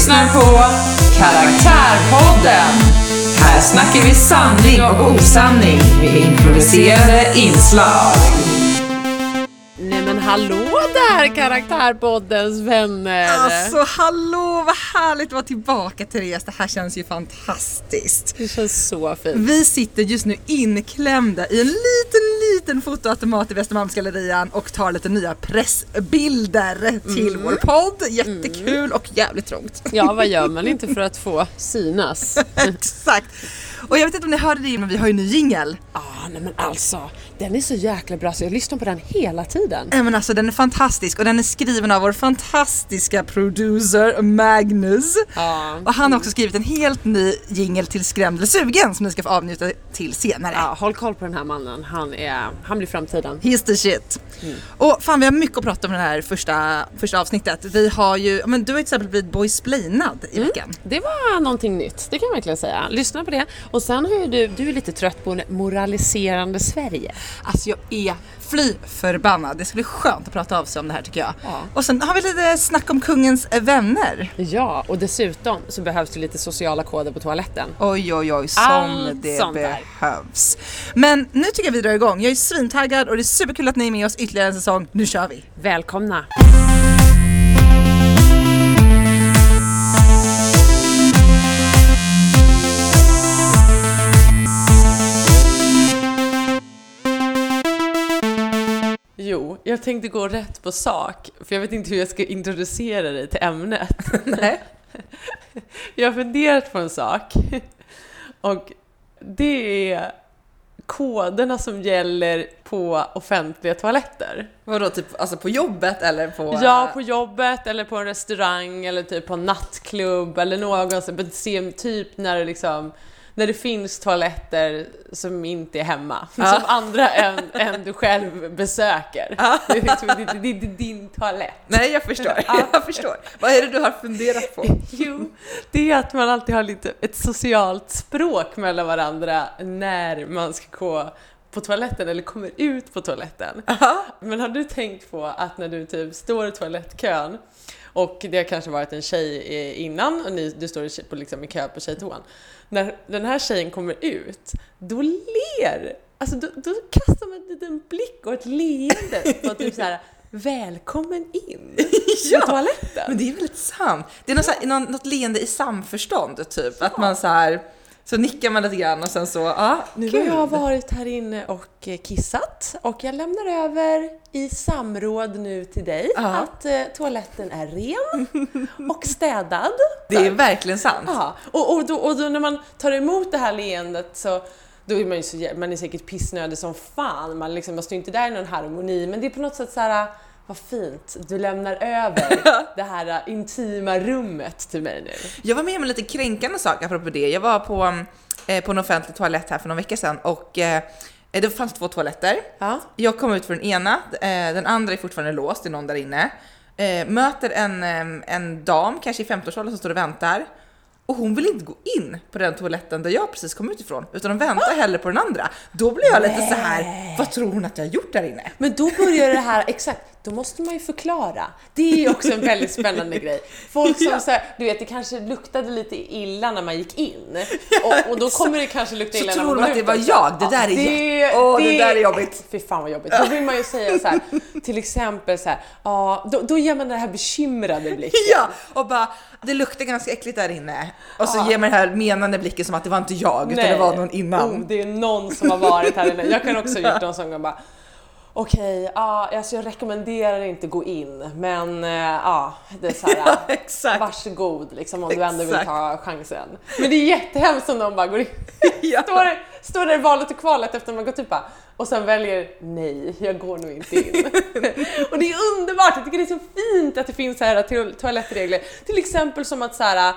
lyssnar på Karaktärpodden. Här snackar vi sanning och osanning med improviserade inslag. Hallå där Karaktärpoddens vänner! Alltså hallå, vad härligt att vara tillbaka Therese. Det här känns ju fantastiskt. Det känns så fint. Vi sitter just nu inklämda i en liten, liten fotoautomat i Västermalmsgallerian och tar lite nya pressbilder till Mm. vår podd. Jättekul och jävligt trångt. Ja, vad gör man inte för att få synas? Exakt. Och jag vet inte om ni hörde det men vi har ju en ny jingel. Ja, ah, nej men alltså, den är så jäkla bra så jag lyssnar på den hela tiden. Nej men alltså den är fantastisk och den är skriven av vår fantastiska producer Magnus. Ja. Och han har också skrivit en helt ny jingel till Skrämd eller sugen som ni ska få avnjuta till senare. Ja, håll koll på den här mannen, han, är, han blir framtiden. He's the shit. Och fan vi har mycket att prata om i det här första, första avsnittet. Vi har ju, men du har ju till exempel blivit boysplainad i veckan. Det var någonting nytt, det kan jag verkligen säga. Lyssna på det. Och sen har ju du, du är lite trött på moraliserande Sverige. Alltså jag är fly förbannad. Det ska bli skönt att prata av sig om det här tycker jag. Ja. Och sen har vi lite snack om kungens vänner. Ja, och dessutom så behövs det lite sociala koder på toaletten. Oj oj oj som Allt det sånt där. behövs. Men nu tycker jag vi drar igång. Jag är svintaggad och det är superkul att ni är med oss ytterligare en säsong. Nu kör vi! Välkomna! Jo, jag tänkte gå rätt på sak, för jag vet inte hur jag ska introducera dig till ämnet. Nej. Jag har funderat på en sak, och det är koderna som gäller på offentliga toaletter. Vadå typ alltså på jobbet eller på? Ja, på jobbet eller på en restaurang eller typ på en nattklubb eller någonstans. Typ när det liksom när det finns toaletter som inte är hemma, som andra än, än du själv besöker. Det är liksom det, det, det, är din toalett. Nej jag förstår, jag förstår. Vad är det du har funderat på? Jo, det är att man alltid har lite ett socialt språk mellan varandra när man ska gå på toaletten eller kommer ut på toaletten. Men har du tänkt på att när du typ står i toalettkön och det har kanske varit en tjej eh, innan och ni, du står på, liksom, i kö på tjejtoan. När den här tjejen kommer ut, då ler, alltså då, då kastar man en liten blick och ett leende på typ så här Välkommen in Ja, på toaletten! Men det är väldigt sant. Det är något, så här, något, leende i samförstånd typ. Att man så här så nickar man lite grann och sen så, ja, Nu har kul. jag varit här inne och eh, kissat och jag lämnar över i samråd nu till dig Ja. att eh, toaletten är ren och städad. Det är verkligen sant. Ja, och, och, då, och då när man tar emot det här leendet så då är man ju så, man är säkert pissnödig som fan, man, liksom, man står inte där i någon harmoni, men det är på något sätt så här. Vad fint, du lämnar över det här eh, intima rummet till mig nu. Jag var med om en lite kränkande sak apropå det. Jag var på, eh, på en offentlig toalett här för någon vecka sedan och eh, det fanns två toaletter. Ja. Jag kom ut för den ena, eh, den andra är fortfarande låst, det är någon där inne. Eh, möter en, eh, en dam, kanske i 50-årsåldern, som står och väntar. Och hon vill inte gå in på den toaletten där jag precis kom ut ifrån, utan de väntar hellre på den andra. Då blir jag lite så här, vad tror hon att jag har gjort där inne? Men då börjar det här, exakt, då måste man ju förklara. Det är också en väldigt spännande grej. Folk som Ja. så här, du vet, det kanske luktade lite illa när man gick in. Och, och då kommer det kanske lukta Så illa tror när man de går att det ut var jag. Det där är jätte- Åh, det där är jobbigt. Fy fan vad jobbigt. Då vill man ju säga så här, till exempel så här, ja, då, då ger man den här bekymrade blicken. Ja, och bara det luktar ganska äckligt där inne. Och så ger man den här menande blicken som att det var inte jag utan det var någon innan. Oh, det är någon som har varit här inne. Jag kan också ha gjort någon sån gång bara Okej, ja, alltså jag rekommenderar inte gå in, men eh, ja, det är så här, Exakt. varsågod liksom om du ändå vill Exakt. ta chansen. Men det är jättehemskt om någon bara går in, Ja. står, står där i valet och kvalet efter man gått bara, och sen väljer nej, jag går nog inte in. och det är underbart, jag tycker det är så fint att det finns så här to- toalettregler. Till exempel som att så här,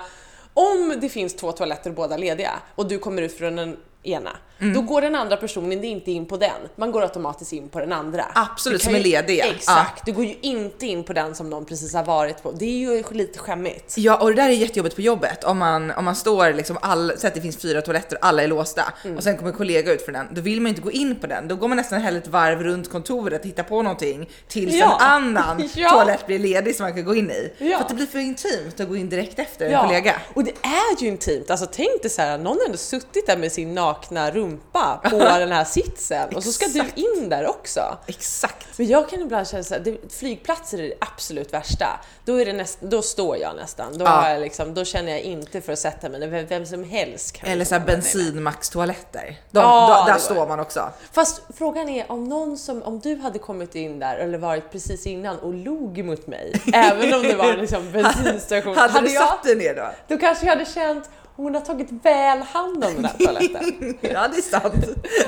om det finns två toaletter båda lediga och du kommer ut från en ena. Då går den andra personen inte in på den, man går automatiskt in på den andra. Absolut, som är ledig, ja. Exakt, du går ju inte in på den som någon precis har varit på. Det är ju lite skämmigt. Ja, och det där är jättejobbigt på jobbet om man, om man står liksom, all, så att det finns fyra toaletter och alla är låsta Mm. och sen kommer en kollega ut från den. Då vill man ju inte gå in på den. Då går man nästan hellre ett varv runt kontoret och hittar på någonting tills Ja. en annan Ja. toalett blir ledig som man kan gå in i. Ja. För att det blir för intimt att gå in direkt efter en kollega. och det är ju intimt. Alltså tänk dig så här, någon har ändå suttit där med sin nakna rumpa på den här sitsen och så ska du in där också. Exakt. Men jag kan ibland känna så här, det, flygplatser är det absolut värsta. Då, är det näst, då står jag nästan. Då, Ja. jag liksom, då känner jag inte för att sätta mig. Vem, vem som helst kan Eller liksom så här hamna ner. bensinmaxtoaletter. De, Ja, där står man också. Fast frågan är om någon som, om du hade kommit in där eller varit precis innan och log mot mig, även om det var liksom bensinstation. Hade, du jag, satt dig ner då? då kanske jag hade känt hon har tagit väl hand om den här toaletten. Ja, det är sant.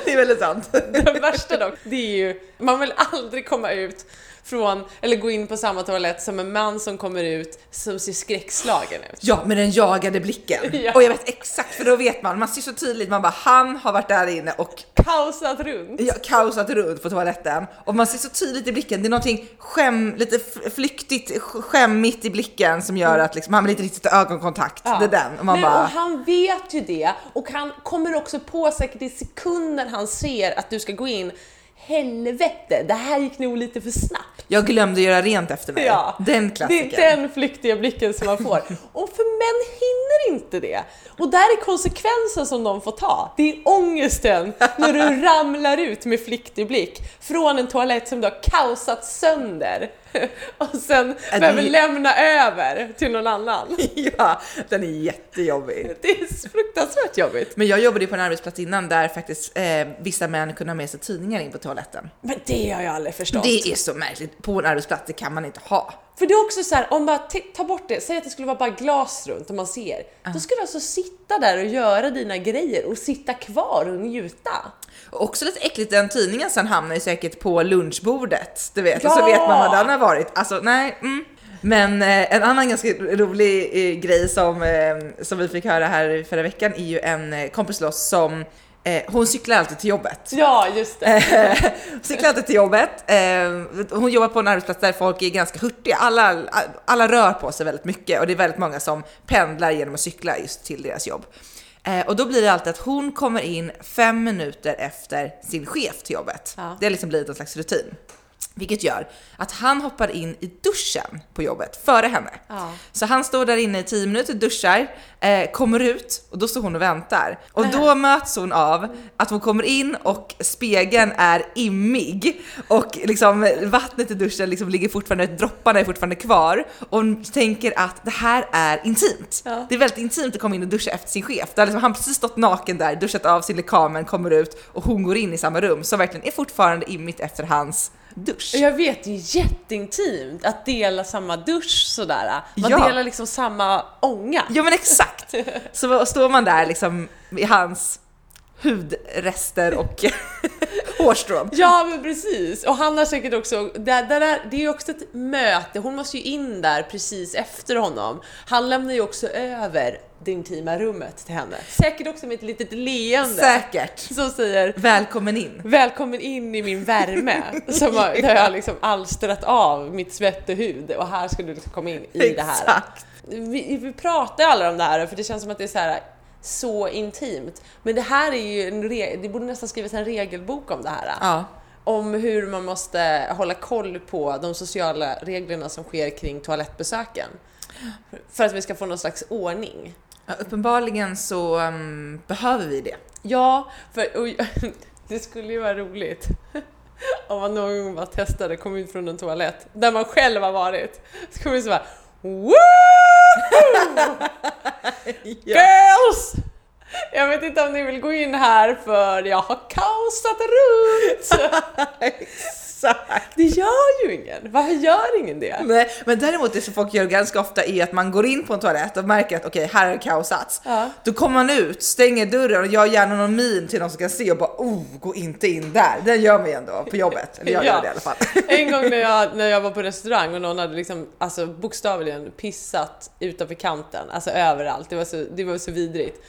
Det är väldigt sant. Det värsta dock, det är ju, man vill aldrig komma ut från, eller gå in på samma toalett som en man som kommer ut som ser skräckslagen ut. Ja, med den jagade blicken. Ja. Och jag vet exakt, för då vet man, man ser så tydligt, man bara han har varit där inne och Kaosat runt. ja, kaosat runt på toaletten. Och man ser så tydligt i blicken, det är någonting skäm, lite flyktigt, sk- skämmigt i blicken som gör att liksom, man vill inte riktigt ögonkontakt. Ja. Det är den. Och man Nej, bara, han vet ju det och han kommer också på säkert i sekunden han ser att du ska gå in Helvete, det här gick nog lite för snabbt. jag glömde göra rent efter mig. Ja, Den Det klassikern. är den flyktiga blicken som man får. Och för män hinner inte det. Och där är konsekvensen som de får ta. Det är ångesten när du ramlar ut med flyktig blick från en toalett som du har kaosat sönder och sen det- behöver lämna över till någon annan. ja, den är jättejobbig. Det är fruktansvärt jobbigt. Men jag jobbade ju på en arbetsplats innan där faktiskt eh, vissa män kunde ha med sig tidningar in på toaletten. Men det har jag aldrig förstått. Det är så märkligt. På en arbetsplats, det kan man inte ha. För det är också så här, om man tar bort det, säg att det skulle vara bara glas runt och man ser. Då ska du alltså sitta där och göra dina grejer och sitta kvar och njuta. Och också lite äckligt, den tidningen sen hamnar ju säkert på lunchbordet, du vet. Och så Ja! vet man vad den har varit. Alltså nej. Mm. Men eh, en annan ganska rolig eh, grej som, eh, som vi fick höra här förra veckan är ju en eh, kompis till oss som hon cyklar alltid till jobbet. Ja, just det. cyklar alltid till jobbet. Eh, hon jobbar på en arbetsplats där folk är ganska hurtiga. Alla, alla rör på sig väldigt mycket och det är väldigt många som pendlar genom att cykla just till deras jobb. Eh, och då blir det alltid att hon kommer in fem minuter efter sin chef till jobbet. Ja. Det har liksom blivit en slags rutin. Vilket gör att han hoppar in i duschen på jobbet före henne. Ja. Så han står där inne i 10 minuter, duschar, eh, kommer ut och då står hon och väntar. Och då möts hon av att hon kommer in och spegeln är immig och liksom vattnet i duschen liksom ligger fortfarande, dropparna är fortfarande kvar och hon tänker att det här är intimt. Ja. Det är väldigt intimt att komma in och duscha efter sin chef. Där liksom, han precis stått naken där, duschat av sin lekamen, kommer ut och hon går in i samma rum som verkligen är fortfarande immigt efter hans dusch. Jag vet, det är jätteintimt att dela samma dusch sådär. Man Ja. delar liksom samma ånga. Ja men exakt! Så står man där liksom i hans hudrester och hårstrån. Ja men precis, och han har säkert också, det, det, det är också ett möte, hon måste ju in där precis efter honom. Han lämnar ju också över det intima rummet till henne. Säkert också med ett litet leende. Säkert. Som säger Välkommen in. Välkommen in i min värme, som har, där jag har liksom alstrat av mitt svett och hud och här ska du liksom komma in i det här. Exakt. Vi, vi pratar ju alla om det här för det känns som att det är så här så intimt. Men det här är ju en re- det borde nästan skrivas en regelbok om det här. Ja. Om hur man måste hålla koll på de sociala reglerna som sker kring toalettbesöken. För att vi ska få någon slags ordning. Ja, uppenbarligen så um, behöver vi det. Ja, för och, det skulle ju vara roligt om man någon gång bara testade, kom ut från en toalett där man själv har varit. Så kommer det så bara Woo! Girls! Jag vet inte om ni vill gå in här för jag har kaosat runt. Exakt. Det gör ju ingen. Varför gör ingen det? Nej, men däremot det som folk gör ganska ofta är att man går in på en toalett och märker att okej, här är kaosats. Ja. Då kommer man ut, stänger dörren och gör gärna någon min till någon som kan se och bara oh, gå inte in där. Den gör man ju ändå på jobbet. Eller jag Ja. gör det i alla fall. En gång när jag, när jag var på restaurang och någon hade liksom, alltså bokstavligen pissat utanför kanten, alltså överallt. Det var så, det var så vidrigt.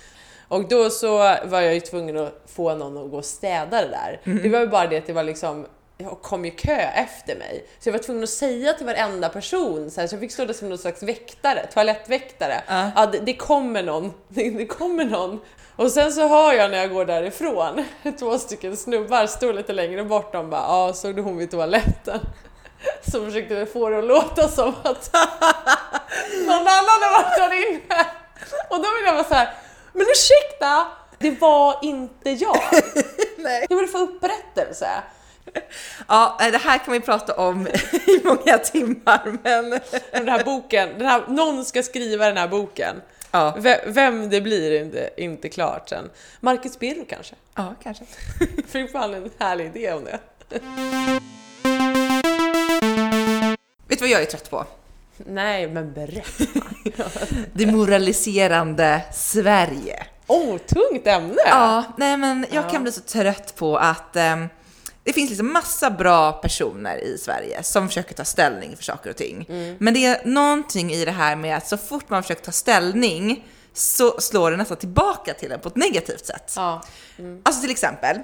Och då så var jag ju tvungen att få någon att gå och städa det där. Det var ju bara det att det var liksom jag kom ju kö efter mig. Så jag var tvungen att säga till varenda person, så, här, så jag fick stå där som någon slags väktare, toalettväktare. Ja. Ja, det, det kommer någon, det, det kommer någon. Och sen så hör jag när jag går därifrån, två stycken snubbar står lite längre bort, de bara ja, såg du hon vid toaletten? Så försökte få det att låta som att någon annan har varit där inne. Och då vill jag vara så här, men ursäkta, det var inte jag. Nej. Jag vill få upprättelse. Ja, eh, det här kan vi prata om i många timmar, men Den här boken, den här, någon ska skriva den här boken. ja, Vem det blir är inte, inte klart sen. Marcus Birro kanske? ja kanske. Fick fan en härlig idé om det. Vet du vad jag är trött på? Nej, men berätta. Det moraliserande Sverige. Oh, tungt ämne! Ja, nej men jag Ja. kan bli så trött på att ehm, det finns liksom massa bra personer i Sverige som försöker ta ställning för saker och ting. Men det är någonting i det här med att så fort man försöker ta ställning så slår det nästan tillbaka till en på ett negativt sätt. Ja. Alltså till exempel,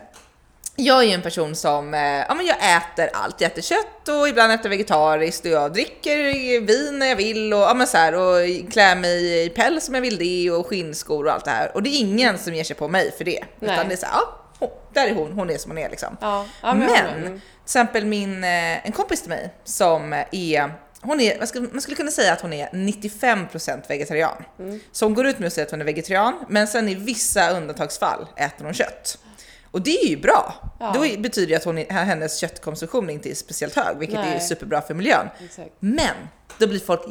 jag är ju en person som, eh, ja men jag äter allt. Jag äter kött och ibland äter vegetariskt och jag dricker vin när jag vill och, ja men så här, och klär mig i päls om jag vill det och skinnskor och allt det här. Och det är ingen som ger sig på mig för det. Nej. Utan det är så här, ja, hon- där är hon, hon är som hon är liksom. Ja, ja, men men. Mm. till exempel min, eh, en kompis till mig som är hon är, man skulle, man skulle kunna säga att hon är 95% vegetarian. Mm. Så hon går ut med att säga att hon är vegetarian, men sen i vissa undantagsfall äter hon kött. Och det är ju bra. Ja. Är- betyder det att hon, är- hennes köttkonsumtion inte är speciellt hög, vilket är Nej. superbra för miljön. Exakt. Men då blir folk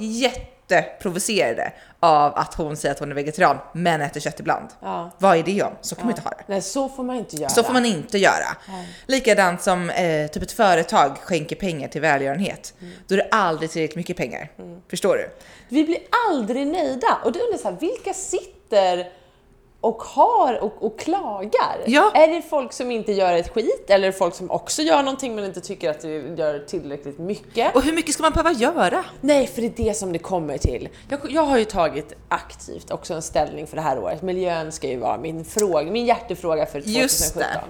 jätteprovocerade av att hon säger att hon är vegetarian, men äter kött ibland. Ja. Vad är det om? Så kan man inte ha det. Nej, så får man inte göra. Så får man inte göra. Likadant som eh, typ ett företag skänker pengar till välgörenhet. Då är det aldrig tillräckligt mycket pengar. Förstår du? Vi blir aldrig nöjda. Och då undrar så här, vilka sitter och har och, och klagar? Ja. Är det folk som inte gör ett skit eller är det folk som också gör någonting men inte tycker att det gör tillräckligt mycket? Och hur mycket ska man behöva göra? Nej, för det är det som det kommer till. Jag, jag har ju tagit aktivt också en ställning för det här året. Miljön ska ju vara min fråga, min hjärtefråga för 2017. Just det.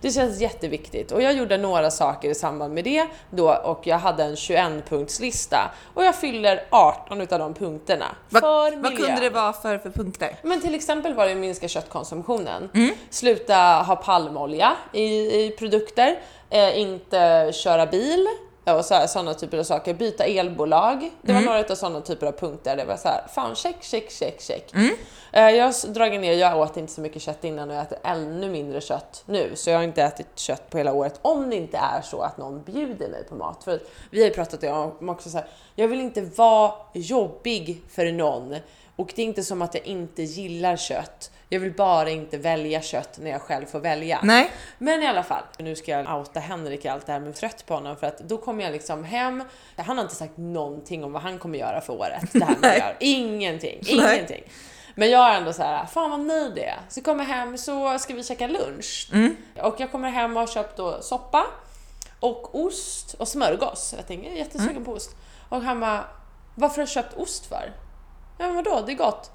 Det känns jätteviktigt och jag gjorde några saker i samband med det då och jag hade en 21-punktslista och jag fyller 18 utav de punkterna. Vad, för vad kunde det vara för, för punkter? Men till exempel var det minska köttkonsumtionen. Mm. Sluta ha palmolja i, i produkter. Eh, inte köra bil. Och sådana typer av saker. Byta elbolag. Det Mm. var några av sådana typer av punkter. Det var så här, fan check, check, check, check. Mm. Eh, jag har dragit ner, jag åt inte så mycket kött innan och jag äter ännu mindre kött nu. Så jag har inte ätit kött på hela året. Om det inte är så att någon bjuder mig på mat. För vi har ju pratat om också så här, jag vill inte vara jobbig för någon. Och det är inte som att jag inte gillar kött. Jag vill bara inte välja kött när jag själv får välja. Nej. Men i alla fall, nu ska jag outa Henrik i allt det här med trött på honom för att då kommer jag liksom hem. Han har inte sagt någonting om vad han kommer göra för året. Det här med göra. Ingenting, Nej. ingenting. Men jag är ändå så här, fan vad nöjd jag är. Så kommer jag hem så ska vi käka lunch. Och jag kommer hem och har köpt då soppa och ost och smörgås. Jag tänker, jag är jättesugen på ost. Och han bara, varför har du köpt ost för? Ja men vadå, det är gott.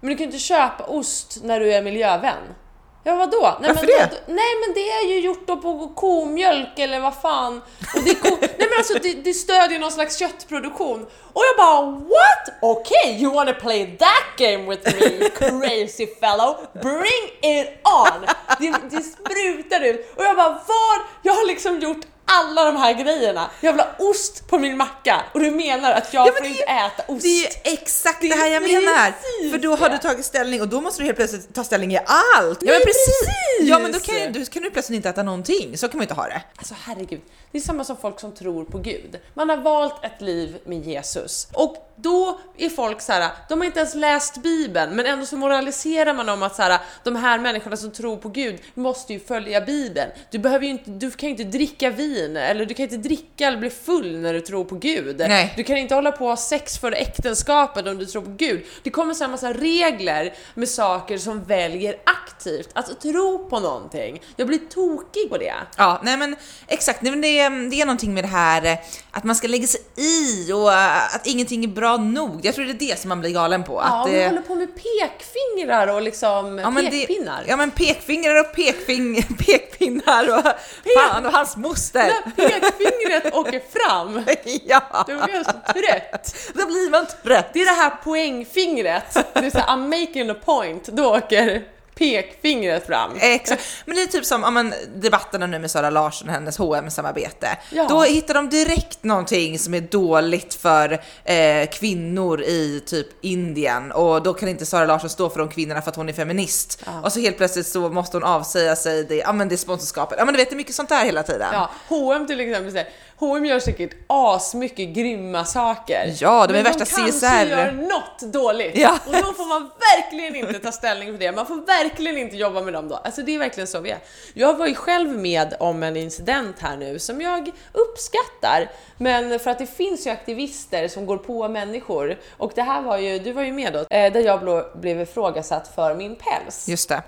Men du kan ju inte köpa ost när du är miljövän. Ja vadå? Nej, Varför men det? Då, nej men det är ju gjort då på komjölk eller vad fan. Och det, ko- nej men alltså det, det stödjer någon slags köttproduktion. Och jag bara what? Okej, you wanna play that game with me crazy fellow? Bring it on! Det, det sprutar ut. Och jag bara var? Jag har liksom gjort alla de här grejerna. Jag vill ha ost på min macka och du menar att jag Ja, får är inte äta ost? Det är ju exakt det, Det är här jag menar. För då har du tagit ställning och då måste du helt plötsligt ta ställning i allt. Ja men precis! Ja men då kan, ju- då kan du plötsligt inte äta någonting. Så kan man inte ha det. Alltså herregud, det är samma som folk som tror på Gud. Man har valt ett liv med Jesus och då är folk så här, de har inte ens läst Bibeln, men ändå så moraliserar man om att så här, de här människorna som tror på Gud måste ju följa Bibeln. Du behöver ju inte, du kan ju inte dricka vin eller du kan inte dricka eller bli full när du tror på Gud. Nej. Du kan inte hålla på och ha sex före äktenskapet om du tror på Gud. Det kommer så här massa regler med saker som väljer aktivt att tro på någonting. Jag blir tokig på det. Ja, nej men exakt, nej, men det, är, det är någonting med det här eh, att man ska lägga sig i och att ingenting är bra nog. Jag tror det är det som man blir galen på. Ja, att, man håller på med pekfingrar och liksom Ja, pekpinnar. Det, ja men pekfingrar och pekfing, pekpinnar och fan och hans moster. När pekfingret åker fram, ja, då blir jag så trött. då blir man trött. Det är det här poängfingret, är såhär I'm making a point, då åker pekfingret fram. Exakt. Men det är typ som ja, men, debatterna nu med Sara Larsson och hennes hm samarbete Ja. Då hittar de direkt någonting som är dåligt för eh, kvinnor i typ Indien och då kan inte Sara Larsson stå för de kvinnorna för att hon är feminist. Och så helt plötsligt så måste hon avsäga sig det, ja, men det sponsorskapet. Ja men du vet det är mycket sånt där hela tiden. Ja, H&M till exempel, säger, H&M gör säkert asmycket grymma saker. Ja, de är men värsta de kanske CSR. gör något dåligt. Ja. Och då får man verkligen inte ta ställning för det. Man får verkligen inte jobba med dem då. Alltså det är verkligen så vi är. Jag var ju själv med om en incident här nu som jag uppskattar. Men för att det finns ju aktivister som går på människor. Och det här var ju, du var ju med då, eh, där jag blev ifrågasatt för min päls. Just det.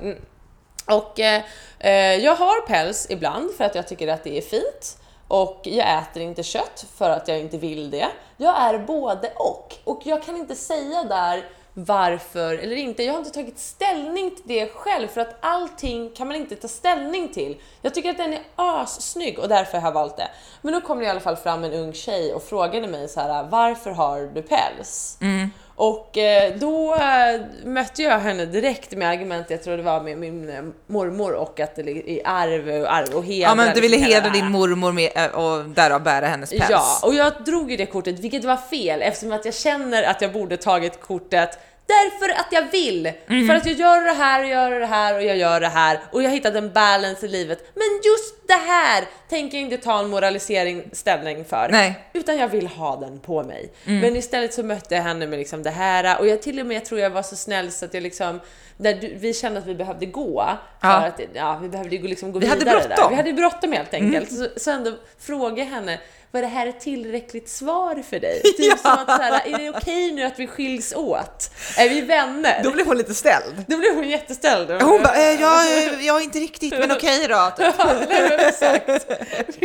Och eh, eh, jag har päls ibland för att jag tycker att det är fint. Och jag äter inte kött för att jag inte vill det. Jag är både och. Och jag kan inte säga där varför eller inte. Jag har inte tagit ställning till det själv för att allting kan man inte ta ställning till. Jag tycker att den är assnygg och därför har jag valt det. Men då kom det i alla fall fram en ung tjej och frågade mig så här: varför har du päls? Mm. Och eh, då eh, mötte jag henne direkt med argument, jag tror det var med min eh, mormor och att det ligger i arv och arv och hedra. Ja men du ville liksom hela hedra din mormor med, och därav bära hennes päls. Ja, och jag drog ju det kortet, vilket var fel eftersom att jag känner att jag borde tagit kortet därför att jag vill. Mhm. För att jag gör det här och gör det här och jag gör det här och jag har hittat en balance i livet. Men just det här tänker jag inte ta en moralisering ställning för. Nej. Mm. Utan jag vill ha den på mig. Men istället så mötte jag henne med liksom det här och jag till och med tror jag var så snäll så att jag liksom när du, vi kände att vi behövde gå, för Ja. att ja, vi behövde liksom gå Vi hade vidare där. bråttom. Mm. Vi hade bråttom helt enkelt. Så, så ändå frågade henne, var det här ett tillräckligt svar för dig? Typ Ja. som att så här, är det okej nu att vi skiljs åt? Är vi vänner? Då blev hon lite ställd. Då blev hon jätteställd. Hon bara, eh, ja, eh, jag är inte riktigt, men okej då. Typ. Ja, nej, men exakt.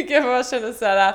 Jag bara känner så här.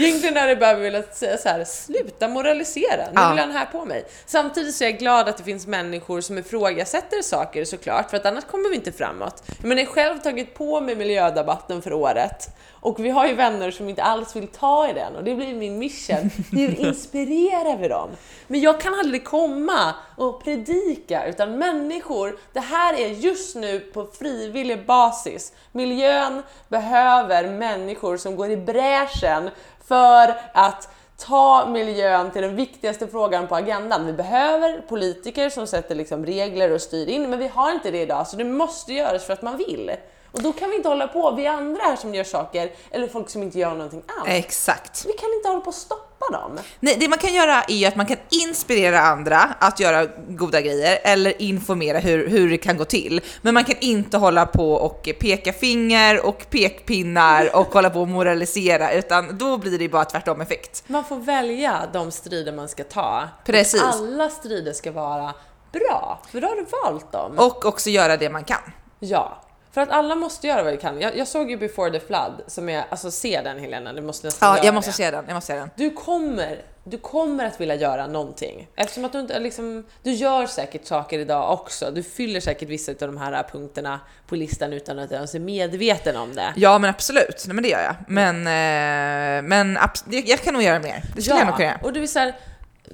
Egentligen hade jag bara velat säga så här, sluta moralisera, nu Ja. vill han här på mig. Samtidigt så är jag glad att det finns människor som ifrågasätter saker såklart, för att annars kommer vi inte framåt. Men jag har själv tagit på mig miljödebatten för året, och vi har ju vänner som inte alls vill ta i den, och det blir min mission. Hur inspirerar vi dem? Men jag kan aldrig komma och predika, utan människor, det här är just nu på frivillig basis. Miljön behöver människor som går i bräschen för att ta miljön till den viktigaste frågan på agendan. Vi behöver politiker som sätter liksom regler och styr in, men vi har inte det idag, så det måste göras för att man vill. Och då kan vi inte hålla på, vi andra här som gör saker, eller folk som inte gör någonting alls. Exakt. Vi kan inte hålla på och stoppa dem. Nej, det man kan göra är ju att man kan inspirera andra att göra goda grejer eller informera hur, hur det kan gå till. Men man kan inte hålla på och peka finger och pekpinnar och hålla på och moralisera utan då blir det bara tvärtom effekt. Man får välja de strider man ska ta. Precis. Alla strider ska vara bra, för då har du valt dem. Och också göra det man kan. Ja, för att alla måste göra vad de kan. Jag, jag såg ju Before the Flood, som är, alltså se den Helena, du måste nästan Ja, jag måste det. se den. Jag måste se den. Du kommer, du kommer att vilja göra någonting. Eftersom att du inte liksom, du gör säkert saker idag också. Du fyller säkert vissa av de här punkterna på listan utan att ens är medveten om det. Ja, men absolut. Nej, men det gör jag. Men, eh, men jag, jag kan nog göra mer. Det skulle jag nog kunna göra. och du vill så här,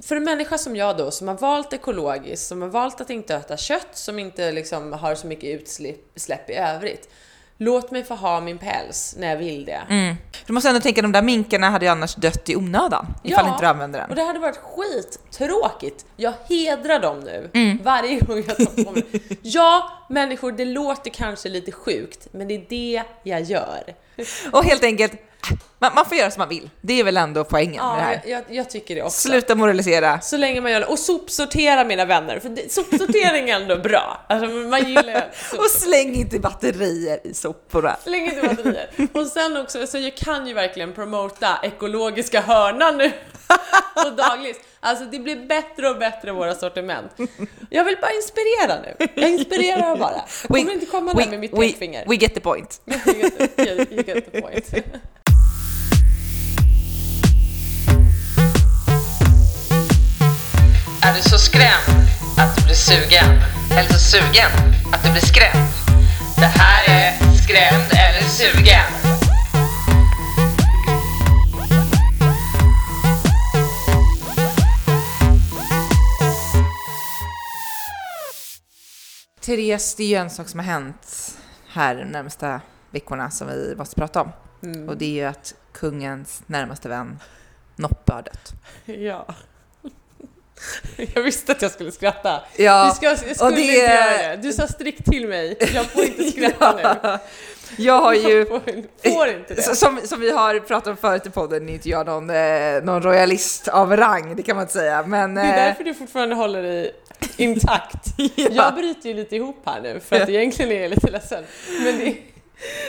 för en människa som jag då, som har valt ekologiskt, som har valt att inte äta kött, som inte liksom har så mycket utsläpp i övrigt. Låt mig få ha min päls när jag vill det. Mm. Du måste ändå tänka, de där minkarna hade ju annars dött i onödan ifall inte du använder den. och det hade varit skittråkigt. Jag hedrar dem nu Mm. varje gång jag tar på mig. Ja, människor, det låter kanske lite sjukt, men det är det jag gör. Och helt enkelt, man, man får göra som man vill. Det är väl ändå poängen med det Ja, här. jag, jag tycker det också. Sluta moralisera. Så länge man gör det. Och sopsortera mina vänner, för det, sopsortering är ändå bra. Alltså man gillar. Och släng inte batterier i soporna. Släng inte batterier. Och sen också, så jag kan ju verkligen promota ekologiska hörnan nu. på daglis. Alltså det blir bättre och bättre våra sortiment. Jag vill bara inspirera nu. Jag inspirerar bara. Jag kommer inte komma där med mitt we, pekfinger. we get the point. You get the- you get the point. Är du så skrämd att du blir sugen? Eller så sugen att du blir skrämd? Det här är Skrämd eller sugen. Therese, det är ju en sak som har hänt här de närmsta veckorna som vi måste prata om. Mm. Och det är ju att kungens närmaste vän Noppe har dött. Ja. Jag visste att jag skulle skratta. Ja, du ska, jag skulle och det- inte göra det. Du sa strikt till mig. Jag får inte skratta nu. Jag har ju, Jag får, får inte det. som, som vi har pratat om förut i podden, är inte jag någon, eh, någon royalist av rang, det kan man inte säga. Men, Det är eh, därför du fortfarande håller dig intakt. Jag bryter ju lite ihop här nu för att egentligen är jag lite ledsen. Men det,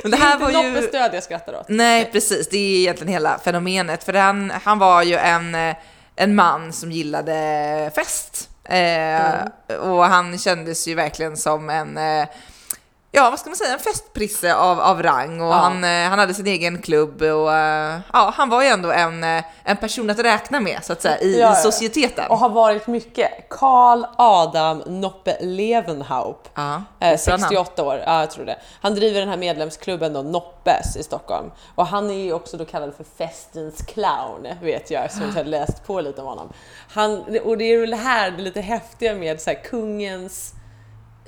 men det det här är var inte ju... Noppes död jag skrattar åt. Nej, precis. Det är egentligen hela fenomenet. För han, han var ju en, eh, en man som gillade fest. Eh, Och han kändes ju verkligen som en, eh, ja vad ska man säga, en festprisse av, av rang. Och Ja. han, eh, han hade sin egen klubb och eh, ja, han var ju ändå en, eh, en person att räkna med så att säga i, Ja, societeten. Och har varit mycket. Karl Adam Noppe Levenhaupt. Ja, Eh, just det, han. 68 år, ja jag tror det. Han driver den här medlemsklubben då, Noppes i Stockholm. Och han är ju också då kallad för festens clown, vet jag, som jag har läst på lite om honom. Han, och det är väl här det lite häftiga med så här, kungens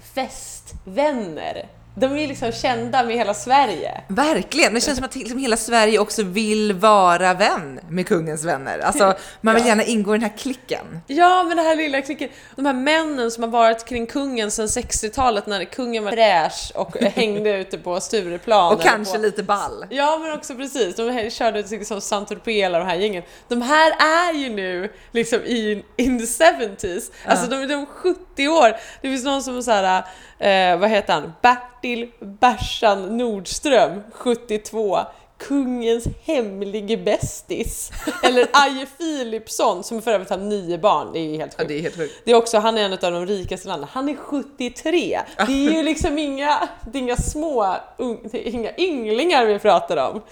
festvänner. De är ju liksom kända med hela Sverige. Verkligen, det känns som att liksom hela Sverige också vill vara vän med kungens vänner. Alltså, man vill Ja. gärna ingå i den här klicken. Ja, men det här lilla klicket, de här männen som har varit kring kungen sedan 60-talet när kungen var fräsch och hängde ute på Stureplan. Och kanske på, lite ball. Ja men också precis, de här körde liksom Saint-Tropez alla de här gängen. De här är ju nu liksom i in the 70s, alltså de är de 70 år. Det finns någon som så här, eh, vad heter han, Bertil till Bersan Nordström, 72. Kungens hemlige bästis. Eller Aje Philipsson som för övrigt har nio barn, det är ju helt Ja, sjukt. det är helt sjukt. Det är också, han är en av de rikaste landet. Han är 73! Det är ju liksom inga, det är inga små, inga ynglingar vi pratar om.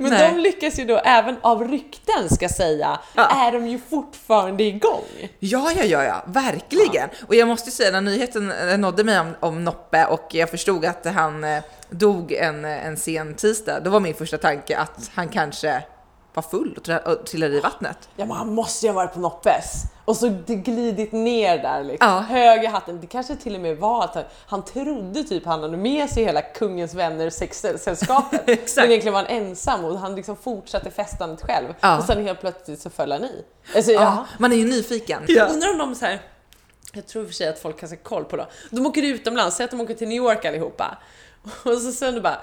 Men Nej. de lyckas ju då, även av rykten ska säga, Ja. är de ju fortfarande igång. Ja, ja, ja, ja, verkligen. Och jag måste säga, när nyheten nådde mig om, om Noppe och jag förstod att han eh, dog en, eh, en sen tisdag, då var min första tanke att han kanske var full och trillade i vattnet. Ja men han måste ju ha varit på Noppes. Och så det glidit ner där liksom. Ja. Hög i hatten. Det kanske till och med var att han, han trodde typ han hade med sig hela kungens vänner sexsällskapet. Exakt. men egentligen var han ensam och han liksom fortsatte festandet själv. Ja. Och sen helt plötsligt så föll han i. Alltså, Ja, ja. man är ju nyfiken. Jag undrar om de så här. Jag tror i och för sig att folk har koll på det. De åker utomlands, säg att de åker till New York allihopa. Och så sen bara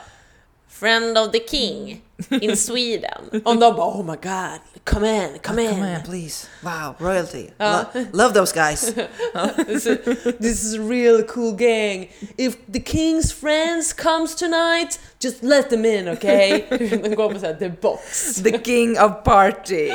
Friend of the King in Sweden. Och de bara oh my god, come in, come in. Come on, please. Wow, royalty. Ja. Lo- love those guys. This is, this is a real cool gang. If the king's friends comes tonight, just let them in, okay? De går på såhär the box. The king of party.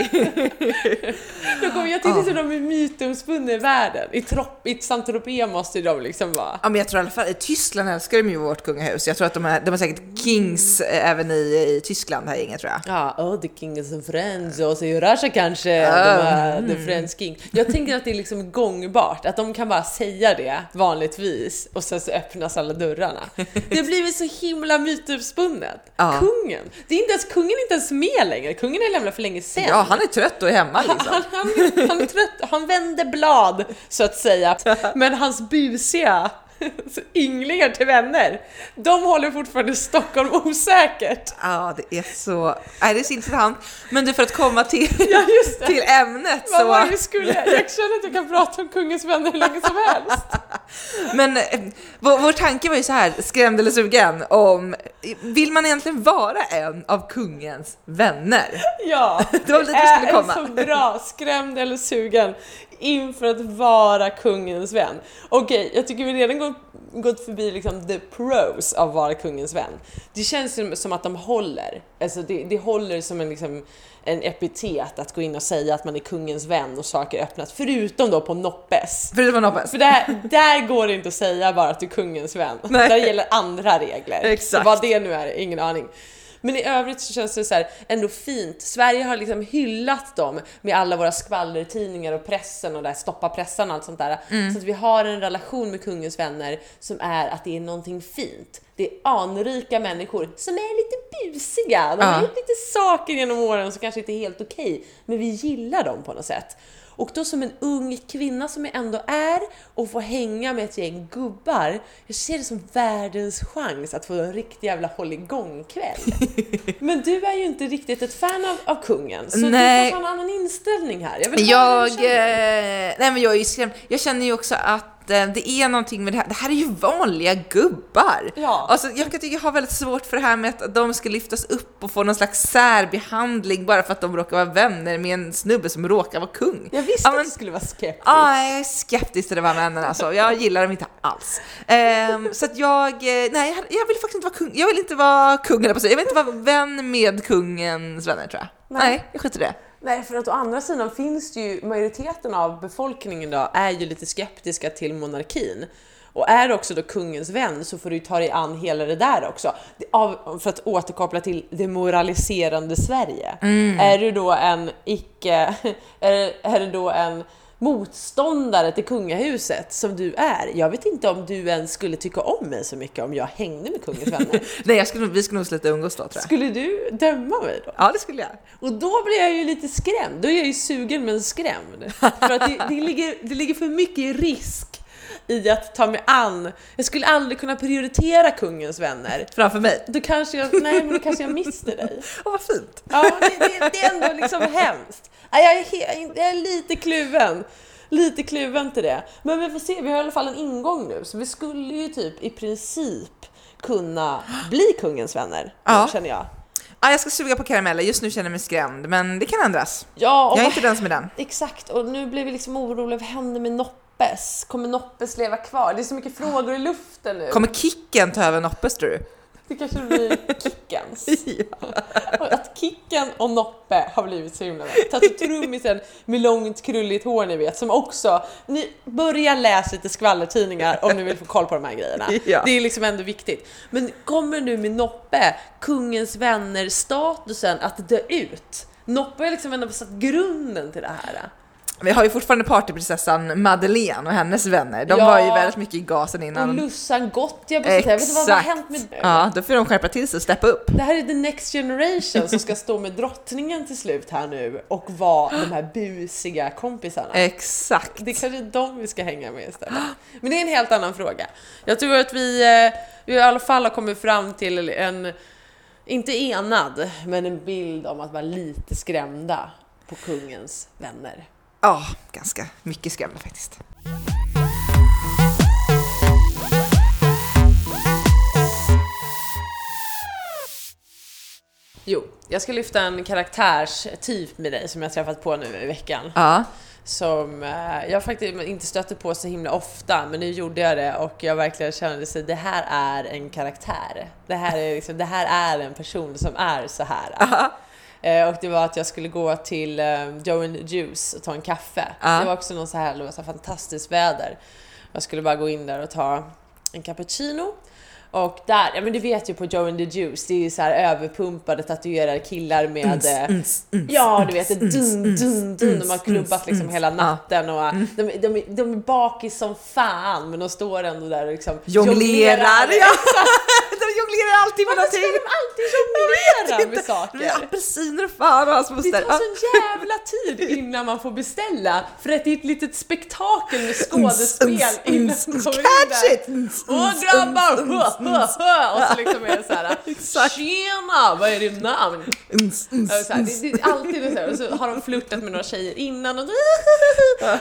De kommer, jag tyckte att de är mytomspunna i världen. I, trop, i Saint-Tropez måste de liksom vara. Ja, men jag tror i alla fall, i Tyskland älskar de ju vårt kungahus. Jag tror att de är, de är säkert kings eh, även i, i Tyskland, det här gänget tror jag. Ja, oh, the king is a friend, och så i Russia kanske, de Ah, är the friends king. Jag tänker att det är liksom gångbart, att de kan bara säga det vanligtvis och sen så öppnas alla dörrarna. Det har blivit så himla mytomspunnet. Ja. Kungen, det är inte ens, kungen är inte ens med längre, kungen är lämnat för länge sedan. Ja, han är trött och är hemma liksom. Han, han, han är trött, han vänder blad så att säga. Men hans busiga ynglingar till vänner, de håller fortfarande Stockholm osäkert. Ja, det är så... Nej, det är så intressant. Men du, för att komma till, Ja till ämnet Vad var det så... vi skulle? Jag känner att jag kan prata om kungens vänner hur länge som helst. Men eh, vår, vår tanke var ju så här, skrämd eller sugen, om... Vill man egentligen vara en av kungens vänner? Ja, Det var dit vi skulle är komma. så bra, skrämd eller sugen. Inför att vara kungens vän. Okej, jag tycker vi redan gått, gått förbi liksom the pros av att vara kungens vän. Det känns som, att de håller. Alltså det, det håller som en, liksom, en epitet att gå in och säga att man är kungens vän och saker öppnas. Förutom då på Noppes. Förutom Noppes. För där, där går det inte att säga bara att du är kungens vän. Nej. Där gäller andra regler. Exakt. Så vad det nu är, ingen aning. Men i övrigt så känns det så här ändå fint. Sverige har liksom hyllat dem med alla våra skvallertidningar och pressen och där stoppa pressen och allt sånt där. Mm. Så att vi har en relation med kungens vänner som är att det är någonting fint. Det är anrika människor som är lite busiga. De har Ja. gjort lite saker genom åren som kanske inte är helt okej, men vi gillar dem på något sätt. Och då som en ung kvinna som jag ändå är och få hänga med ett gäng gubbar, jag ser det som världens chans att få en riktig jävla hålligång-kväll. Men du är ju inte riktigt ett fan av, av kungen, så Nej. du har en annan inställning här. Jag, vill Jag, eh, nej men jag är ju skrämd. Jag känner ju också att eh, det är någonting med det här. Det här är ju vanliga gubbar. Ja. Alltså, jag kan tycka jag har väldigt svårt för det här med att de ska lyftas upp och få någon slags särbehandling bara för att de råkar vara vänner med en snubbe som råkar vara kung. Jag visste Ja, att men- du skulle vara skeptisk. Ja, jag är skeptisk till de här männen alltså. Jag gillar dem inte alls. Ehm, så att jag, eh, nej, jag- vill faktiskt inte vara kung. Jag vill inte vara kung, att. Jag vill inte vara vän med kungens vänner tror jag. Nej. Nej, jag skiter i det. Nej, för att å andra sidan finns det ju, majoriteten av befolkningen idag är ju lite skeptiska till monarkin. Och är du också då kungens vän så får du ta dig an hela det där också. Av, för att återkoppla till det moraliserande Sverige. Är du då en icke, är, är du då en motståndare till kungahuset som du är. Jag vet inte om du ens skulle tycka om mig så mycket om jag hängde med kungens vänner. Nej, jag skulle, vi skulle nog sluta umgås då tror jag. Skulle du döma mig då? Ja, det skulle jag. Och då blir jag ju lite skrämd. Då är jag ju sugen men skrämd. För att det, det, ligger, det ligger för mycket risk i att ta mig an. Jag skulle aldrig kunna prioritera kungens vänner. Framför mig. Då kanske jag, nej men då kanske jag mister dig. Åh, vad fint. Ja, det, det, det är ändå liksom hemskt. Ja, Jag är, jag är lite kluven. Lite kluven till det. Men vi får se, vi har i alla fall en ingång nu. Så vi skulle ju typ i princip kunna bli kungens vänner. Ja. Känner jag. Ja, jag ska suga på karameller. Just nu känner jag mig skrämd, men det kan ändras. Ja, Jag är inte den som är den. Exakt, och nu blir vi liksom oroliga. Vad händer med Noppes? Kommer Noppes leva kvar? Det är så mycket frågor i luften nu. Kommer Kicken ta över Noppes tror du? Det kanske blir Kickens. Och Att Kicken och Noppe har blivit så himla bra. Trummisen med långt krulligt hår ni vet, som också... Ni börjar läsa lite skvallertidningar om ni vill få koll på de här grejerna. Ja. Det är liksom ändå viktigt. Men kommer nu med Noppe, kungens vänner-statusen att dö ut? Noppe har liksom ändå satt grunden till det här. Vi har ju fortfarande partyprinsessan Madeleine och hennes vänner. De Ja. var ju väldigt mycket i gasen Och innan. Lussan Gothia på sitt Jag vet inte vad, vad har hänt med Ja, då får de skärpa till sig och steppa upp. Det här är the next generation som ska stå med drottningen till slut här nu och vara de här busiga kompisarna. Exakt. Det är kanske är de vi ska hänga med istället. Men det är en helt annan fråga. Jag tror att vi, eh, vi i alla fall har kommit fram till en, inte enad, men en bild om att vara lite skrämda på kungens vänner. Ja, ganska mycket skrämda faktiskt. Jo, jag ska lyfta en karaktärstyp med dig som jag träffat på nu i veckan. Ja. som eh, jag faktiskt inte stöter på så himla ofta, men nu gjorde jag det och jag verkligen kände att det här är en karaktär. Det här är, liksom, det här är en person som är så här. Eh, och det var att jag skulle gå till eh, Joe and Juice och ta en kaffe. Ja. Det var också någon så här, det var så här fantastiskt väder. Jag skulle bara gå in där och ta en cappuccino. Och där, ja men du vet ju på Joe and the Juice, det är ju så här överpumpade tatuerade killar med eh, Ja, du vet, det dun, dun, dun. De har klubbat liksom hela natten och de, de, de är bakis som fan, men de står ändå där och liksom Jonglerar! Ja. de jonglerar alltid med Varför ska någonting. de alltid jonglera med saker? Det apelsiner och fan och hans Det moster. tar sån jävla tid innan man får beställa för att det är ett litet spektakel med skådespel innan man kommer in där. Åh grabbar! Hö. Och så liksom är det såhär. Tjena! Vad är ditt namn? så här, det, det är alltid så här, och så har de flörtat med några tjejer innan och,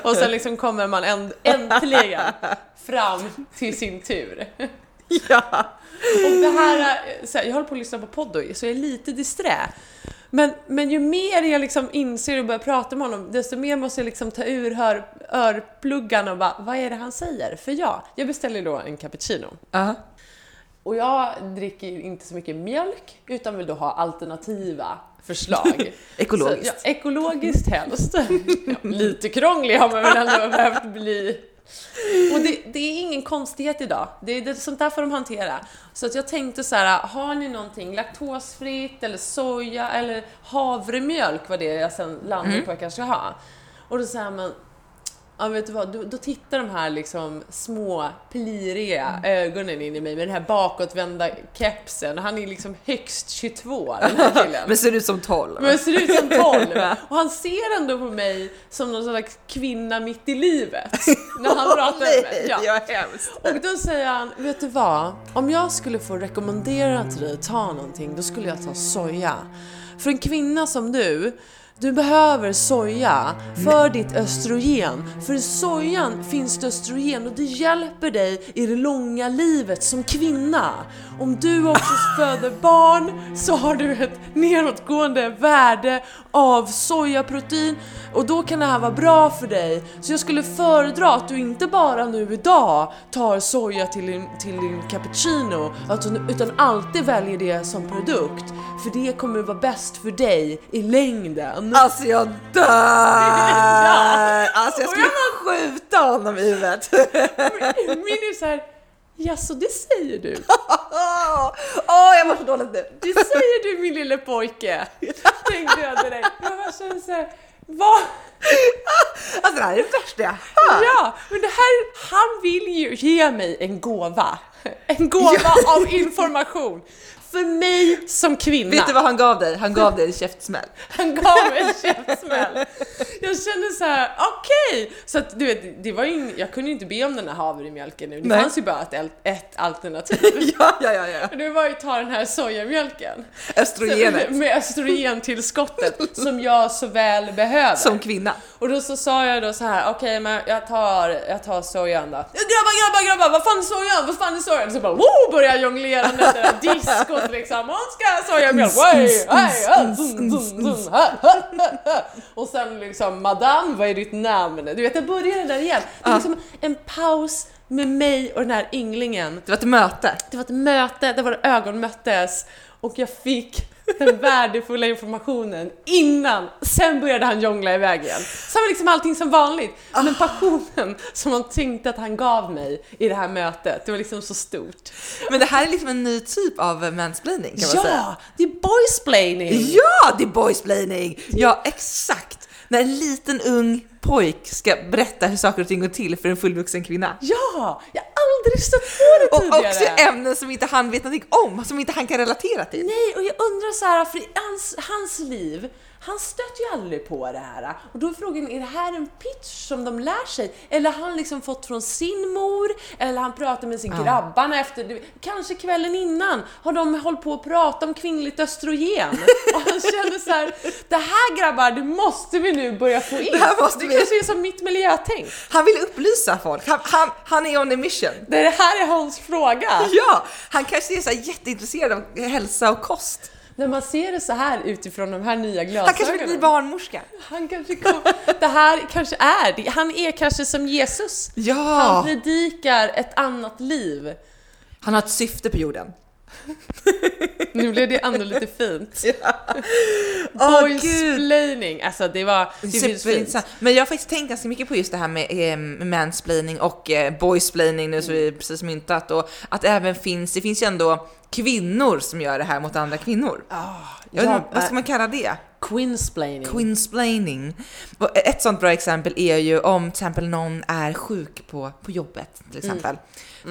och sen liksom kommer man änd, äntligen fram till sin tur. Ja. Och det här, är- så här, jag håller på att lyssna på podd så jag är lite disträ. Men, men ju mer jag liksom inser och börjar prata med honom, desto mer måste jag liksom ta ur hör, örpluggarna och bara, vad är det han säger? För ja, jag beställer då en cappuccino. Ja. Och jag dricker ju inte så mycket mjölk, utan vill då ha alternativa förslag. Ekologiskt. Så, ja, ekologiskt helst. ja, lite krånglig har man väl ändå behövt bli. Och det, det, är ingen konstighet idag. Det är det, sånt där får de hantera. Så att jag tänkte så här, har ni någonting laktosfritt eller soja eller havremjölk var det jag sen landade Mm. på att jag kanske ska ha. Och då säger man, Ja vet du vad, då, då tittar de här liksom små pliriga ögonen in i mig med den här bakåtvända kepsen. Han är liksom högst 22 den här killen. Men ser ut som 12. Men ser ut som 12. Och han ser ändå på mig som någon slags kvinna mitt i livet. När han pratar med mig. Ja. Ja, hemskt. Och då säger han, vet du vad? Om jag skulle få rekommendera till dig att ta någonting, då skulle jag ta soja. För en kvinna som du, du behöver soja för ditt östrogen. För i sojan finns det östrogen och det hjälper dig i det långa livet som kvinna. Om du också föder barn så har du ett nedåtgående värde av sojaprotein och då kan det här vara bra för dig. Så jag skulle föredra att du inte bara nu idag tar soja till din, till din cappuccino utan, utan alltid väljer det som produkt. För det kommer vara bäst för dig i längden. Alltså jag dör! Alltså jag skulle skjuta honom i huvudet. Min är såhär, jaså det säger du? Åh, jag mår så dåligt nu. Det säger du min lille pojke! Tänkte jag direkt. Jag kände såhär, vad? Alltså det här är det värsta jag hört. Ja, men det här, han vill ju ge mig en gåva. En gåva av information. För mig som kvinna. Vet du vad han gav dig? Han gav dig en käftsmäll. Han gav mig en käftsmäll. Jag kände så här: okej! Så att du vet, det var ju, jag kunde ju inte be om den här havremjölken nu. Det Nej. fanns ju bara ett, ett alternativ. Ja, ja, ja, ja. Och det var ju att ta den här sojamjölken. Östrogenet. Med östrogentillskottet som jag så väl behöver. Som kvinna. Och då så sa jag då så här: okej men jag tar, jag tar sojan då. Grabbar, grabbar, grabbar, vad fan är sojan? Vad fan är sojan? Så bara woo, börjar jag jonglera med det där diskot liksom. Hon ska ha sojamjölk, Wey, hej, ha, ha, ha. Och sen liksom, madame, vad är ditt namn? Du vet, jag började där igen. Det var liksom en paus med mig och den här ynglingen. Det var ett möte. Det var ett möte där våra ögon möttes och jag fick den värdefulla informationen innan. Sen började han jongla iväg igen. Sen var liksom allting som vanligt. Men passionen som han tänkte att han gav mig i det här mötet, det var liksom så stort. Men det här är liksom en ny typ av mansplaining kan man säga. Ja, det är boysplaining! Ja, det är boysplaining! Ja, exakt. När en liten ung pojk ska berätta hur saker och ting går till för en fullvuxen kvinna. Ja, jag har aldrig stött på det Och tidigare. också ämnen som inte han vet någonting om, som inte han kan relatera till. Nej, och jag undrar så här, för i hans, hans liv, han stöter ju aldrig på det här. Och då är frågan, är det här en pitch som de lär sig? Eller har han liksom fått från sin mor? Eller han pratar med sin grabbarna efter, kanske kvällen innan, har de hållit på att prata om kvinnligt östrogen? Och han känner så här, det här grabbar, det måste vi nu börja få in. Det här måste det vi- kanske är som mitt miljötänk. Han vill upplysa folk, han, han, han är on a mission. Det här är hans fråga. Ja, han kanske är så jätteintresserad av hälsa och kost. När man ser det så här utifrån de här nya Han glasögonen. kanske vill bli barnmorska. Han kanske kom, det här kanske är det. Han är kanske som Jesus. Han Ja, predikar ett annat liv. han har ett syfte på jorden. Nu blev det ändå lite fint. Åh gud! Boysplaining, alltså det var... Det. Superintressant. Men jag har faktiskt tänkt ganska mycket på just det här med eh, mansplaining och eh, boysplaining nu som vi precis myntat och att det även finns, det finns ju ändå kvinnor som gör det här mot andra kvinnor. Vet ja, inte, vad ska man kalla det? Quinsplaining. Quinsplaining. Ett sånt bra exempel är ju om till exempel någon är sjuk på, på jobbet till exempel.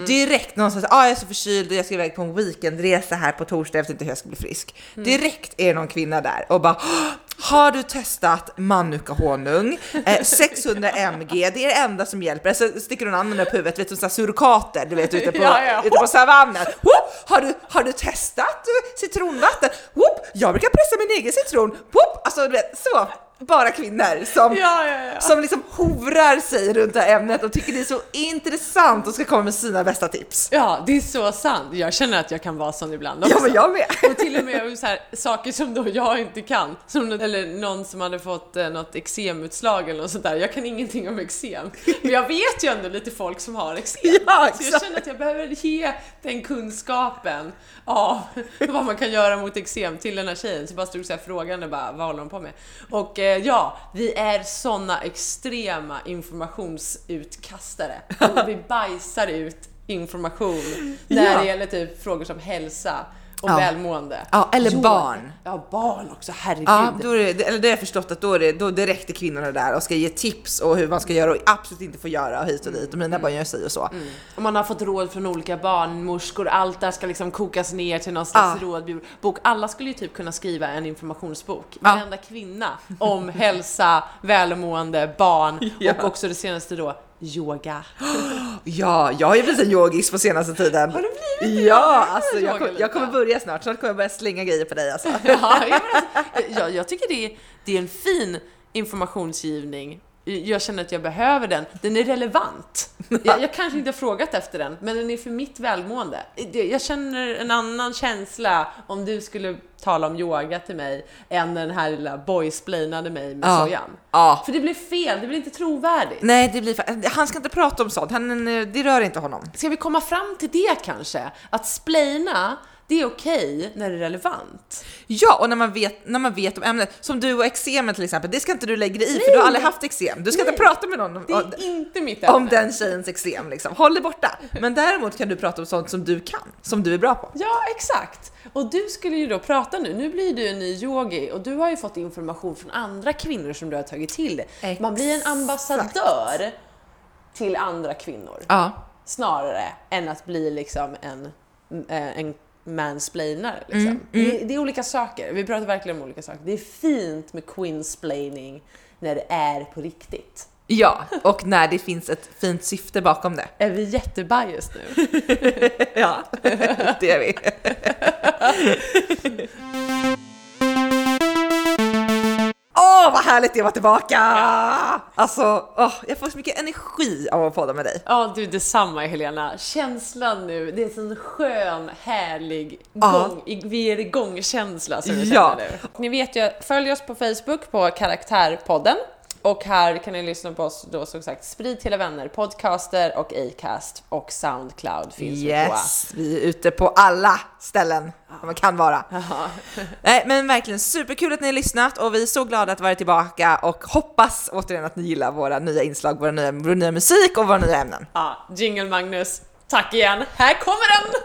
Direkt någon säger ah, jag är så förkyld och jag ska iväg på en weekendresa här på torsdag, jag vet inte hur jag ska bli frisk. Direkt är någon kvinna där och bara "Ah, har du testat manuka honung? Eh, 600 mg, det är det enda som hjälper. Så sticker hon handen upp huvudet, vet du, så här surrokater, du vet ute på, Ja, ja. ute på savannen. Whoop! Har, du, har du testat eh, citronvatten? Whoop! Jag brukar pressa min egen citron. Whoop! Alltså du vet, så. Bara kvinnor som, Ja, ja, ja. som liksom hovrar sig runt det här ämnet och tycker det är så intressant och ska komma med sina bästa tips. Ja, det är så sant. Jag känner att jag kan vara sån ibland också. Ja, men jag med. Och till och med så här, saker som då jag inte kan. Som, eller någon som hade fått eh, något eksemutslag eller något sånt där. Jag kan ingenting om eksem. Men jag vet ju ändå lite folk som har eksem. Ja, så jag känner att jag behöver ge den kunskapen av vad man kan göra mot eksem till den här tjejen. Så bara stod så här frågande bara, vad håller hon på med? Och eh, ja, vi är såna extrema informationsutkastare. Och vi bajsar ut information när Ja. det gäller typ frågor som hälsa och Ja. välmående. Ja, eller Jo, barn. Ja, barn också, herregud. Ja, då är det, eller det har jag förstått att då, är det, då direkt är kvinnorna där och ska ge tips och hur man ska göra och absolut inte får göra och hit och dit och mina barn gör sig och så. Och man har fått råd från olika barnmorskor, allt där ska liksom kokas ner till någon slags Ja. rådbok. Alla skulle ju typ kunna skriva en informationsbok, Ja. varenda kvinna, om hälsa, välmående, barn Ja. och också det senaste då, yoga. Ja, jag har ju blivit en yogis på senaste tiden. Har du blivit det? Ja, alltså jag, kom, jag kommer börja snart, snart kommer jag börja slänga grejer på dig alltså. Ja, jag, menar, jag, jag tycker det är, det är en fin informationsgivning. Jag känner att jag behöver den. Den är relevant. Jag, jag kanske inte har frågat efter den, men den är för mitt välmående. Jag känner en annan känsla om du skulle tala om yoga till mig än den här lilla boysplainade mig med Ja. sojan. Ja. För det blir fel, det blir inte trovärdigt. Nej, det blir, han ska inte prata om sånt, han, det rör inte honom. Ska vi komma fram till det kanske? Att splaina, det är okej när det är relevant. Ja, och när man vet, när man vet om ämnet, som du och eksemen till exempel, det ska inte du lägga dig i för du har aldrig haft eksem. Du ska inte prata med någon om, Det är inte mitt ämne. om den tjejens eksem liksom. Håll dig borta. Men däremot kan du prata om sånt som du kan, som du är bra på. Ja, exakt. Och du skulle ju då prata nu, nu blir du en ny yogi och du har ju fått information från andra kvinnor som du har tagit till dig. Man blir en ambassadör till andra kvinnor Ja. snarare än att bli liksom en, eh, en mansplainare. Liksom. Det, det är olika saker, vi pratar verkligen om olika saker. Det är fint med queensplaining när det är på riktigt. Ja, och när det finns ett fint syfte bakom det. Är vi jättebiased nu? Ja, det är vi. härligt det var tillbaka! Alltså, åh, jag får så mycket energi av att podda med dig. Ja du, detsamma Helena. Känslan nu, det är en sån skön, härlig Ja. gång, vi är igång-känsla som vi Ja. känner nu. Ni vet ju, följ oss på Facebook på Karaktärpodden. Och här kan ni lyssna på oss då som sagt, Sprid till vänner, Podcaster och Acast och Soundcloud finns vi på. Yes, vi är ute på alla ställen där man kan vara. Nej, men verkligen superkul att ni har lyssnat och vi är så glada att vara tillbaka och hoppas återigen att ni gillar våra nya inslag, våra nya, vår nya musik och våra nya ämnen. Ja, Jingle Magnus, tack igen. Här kommer den!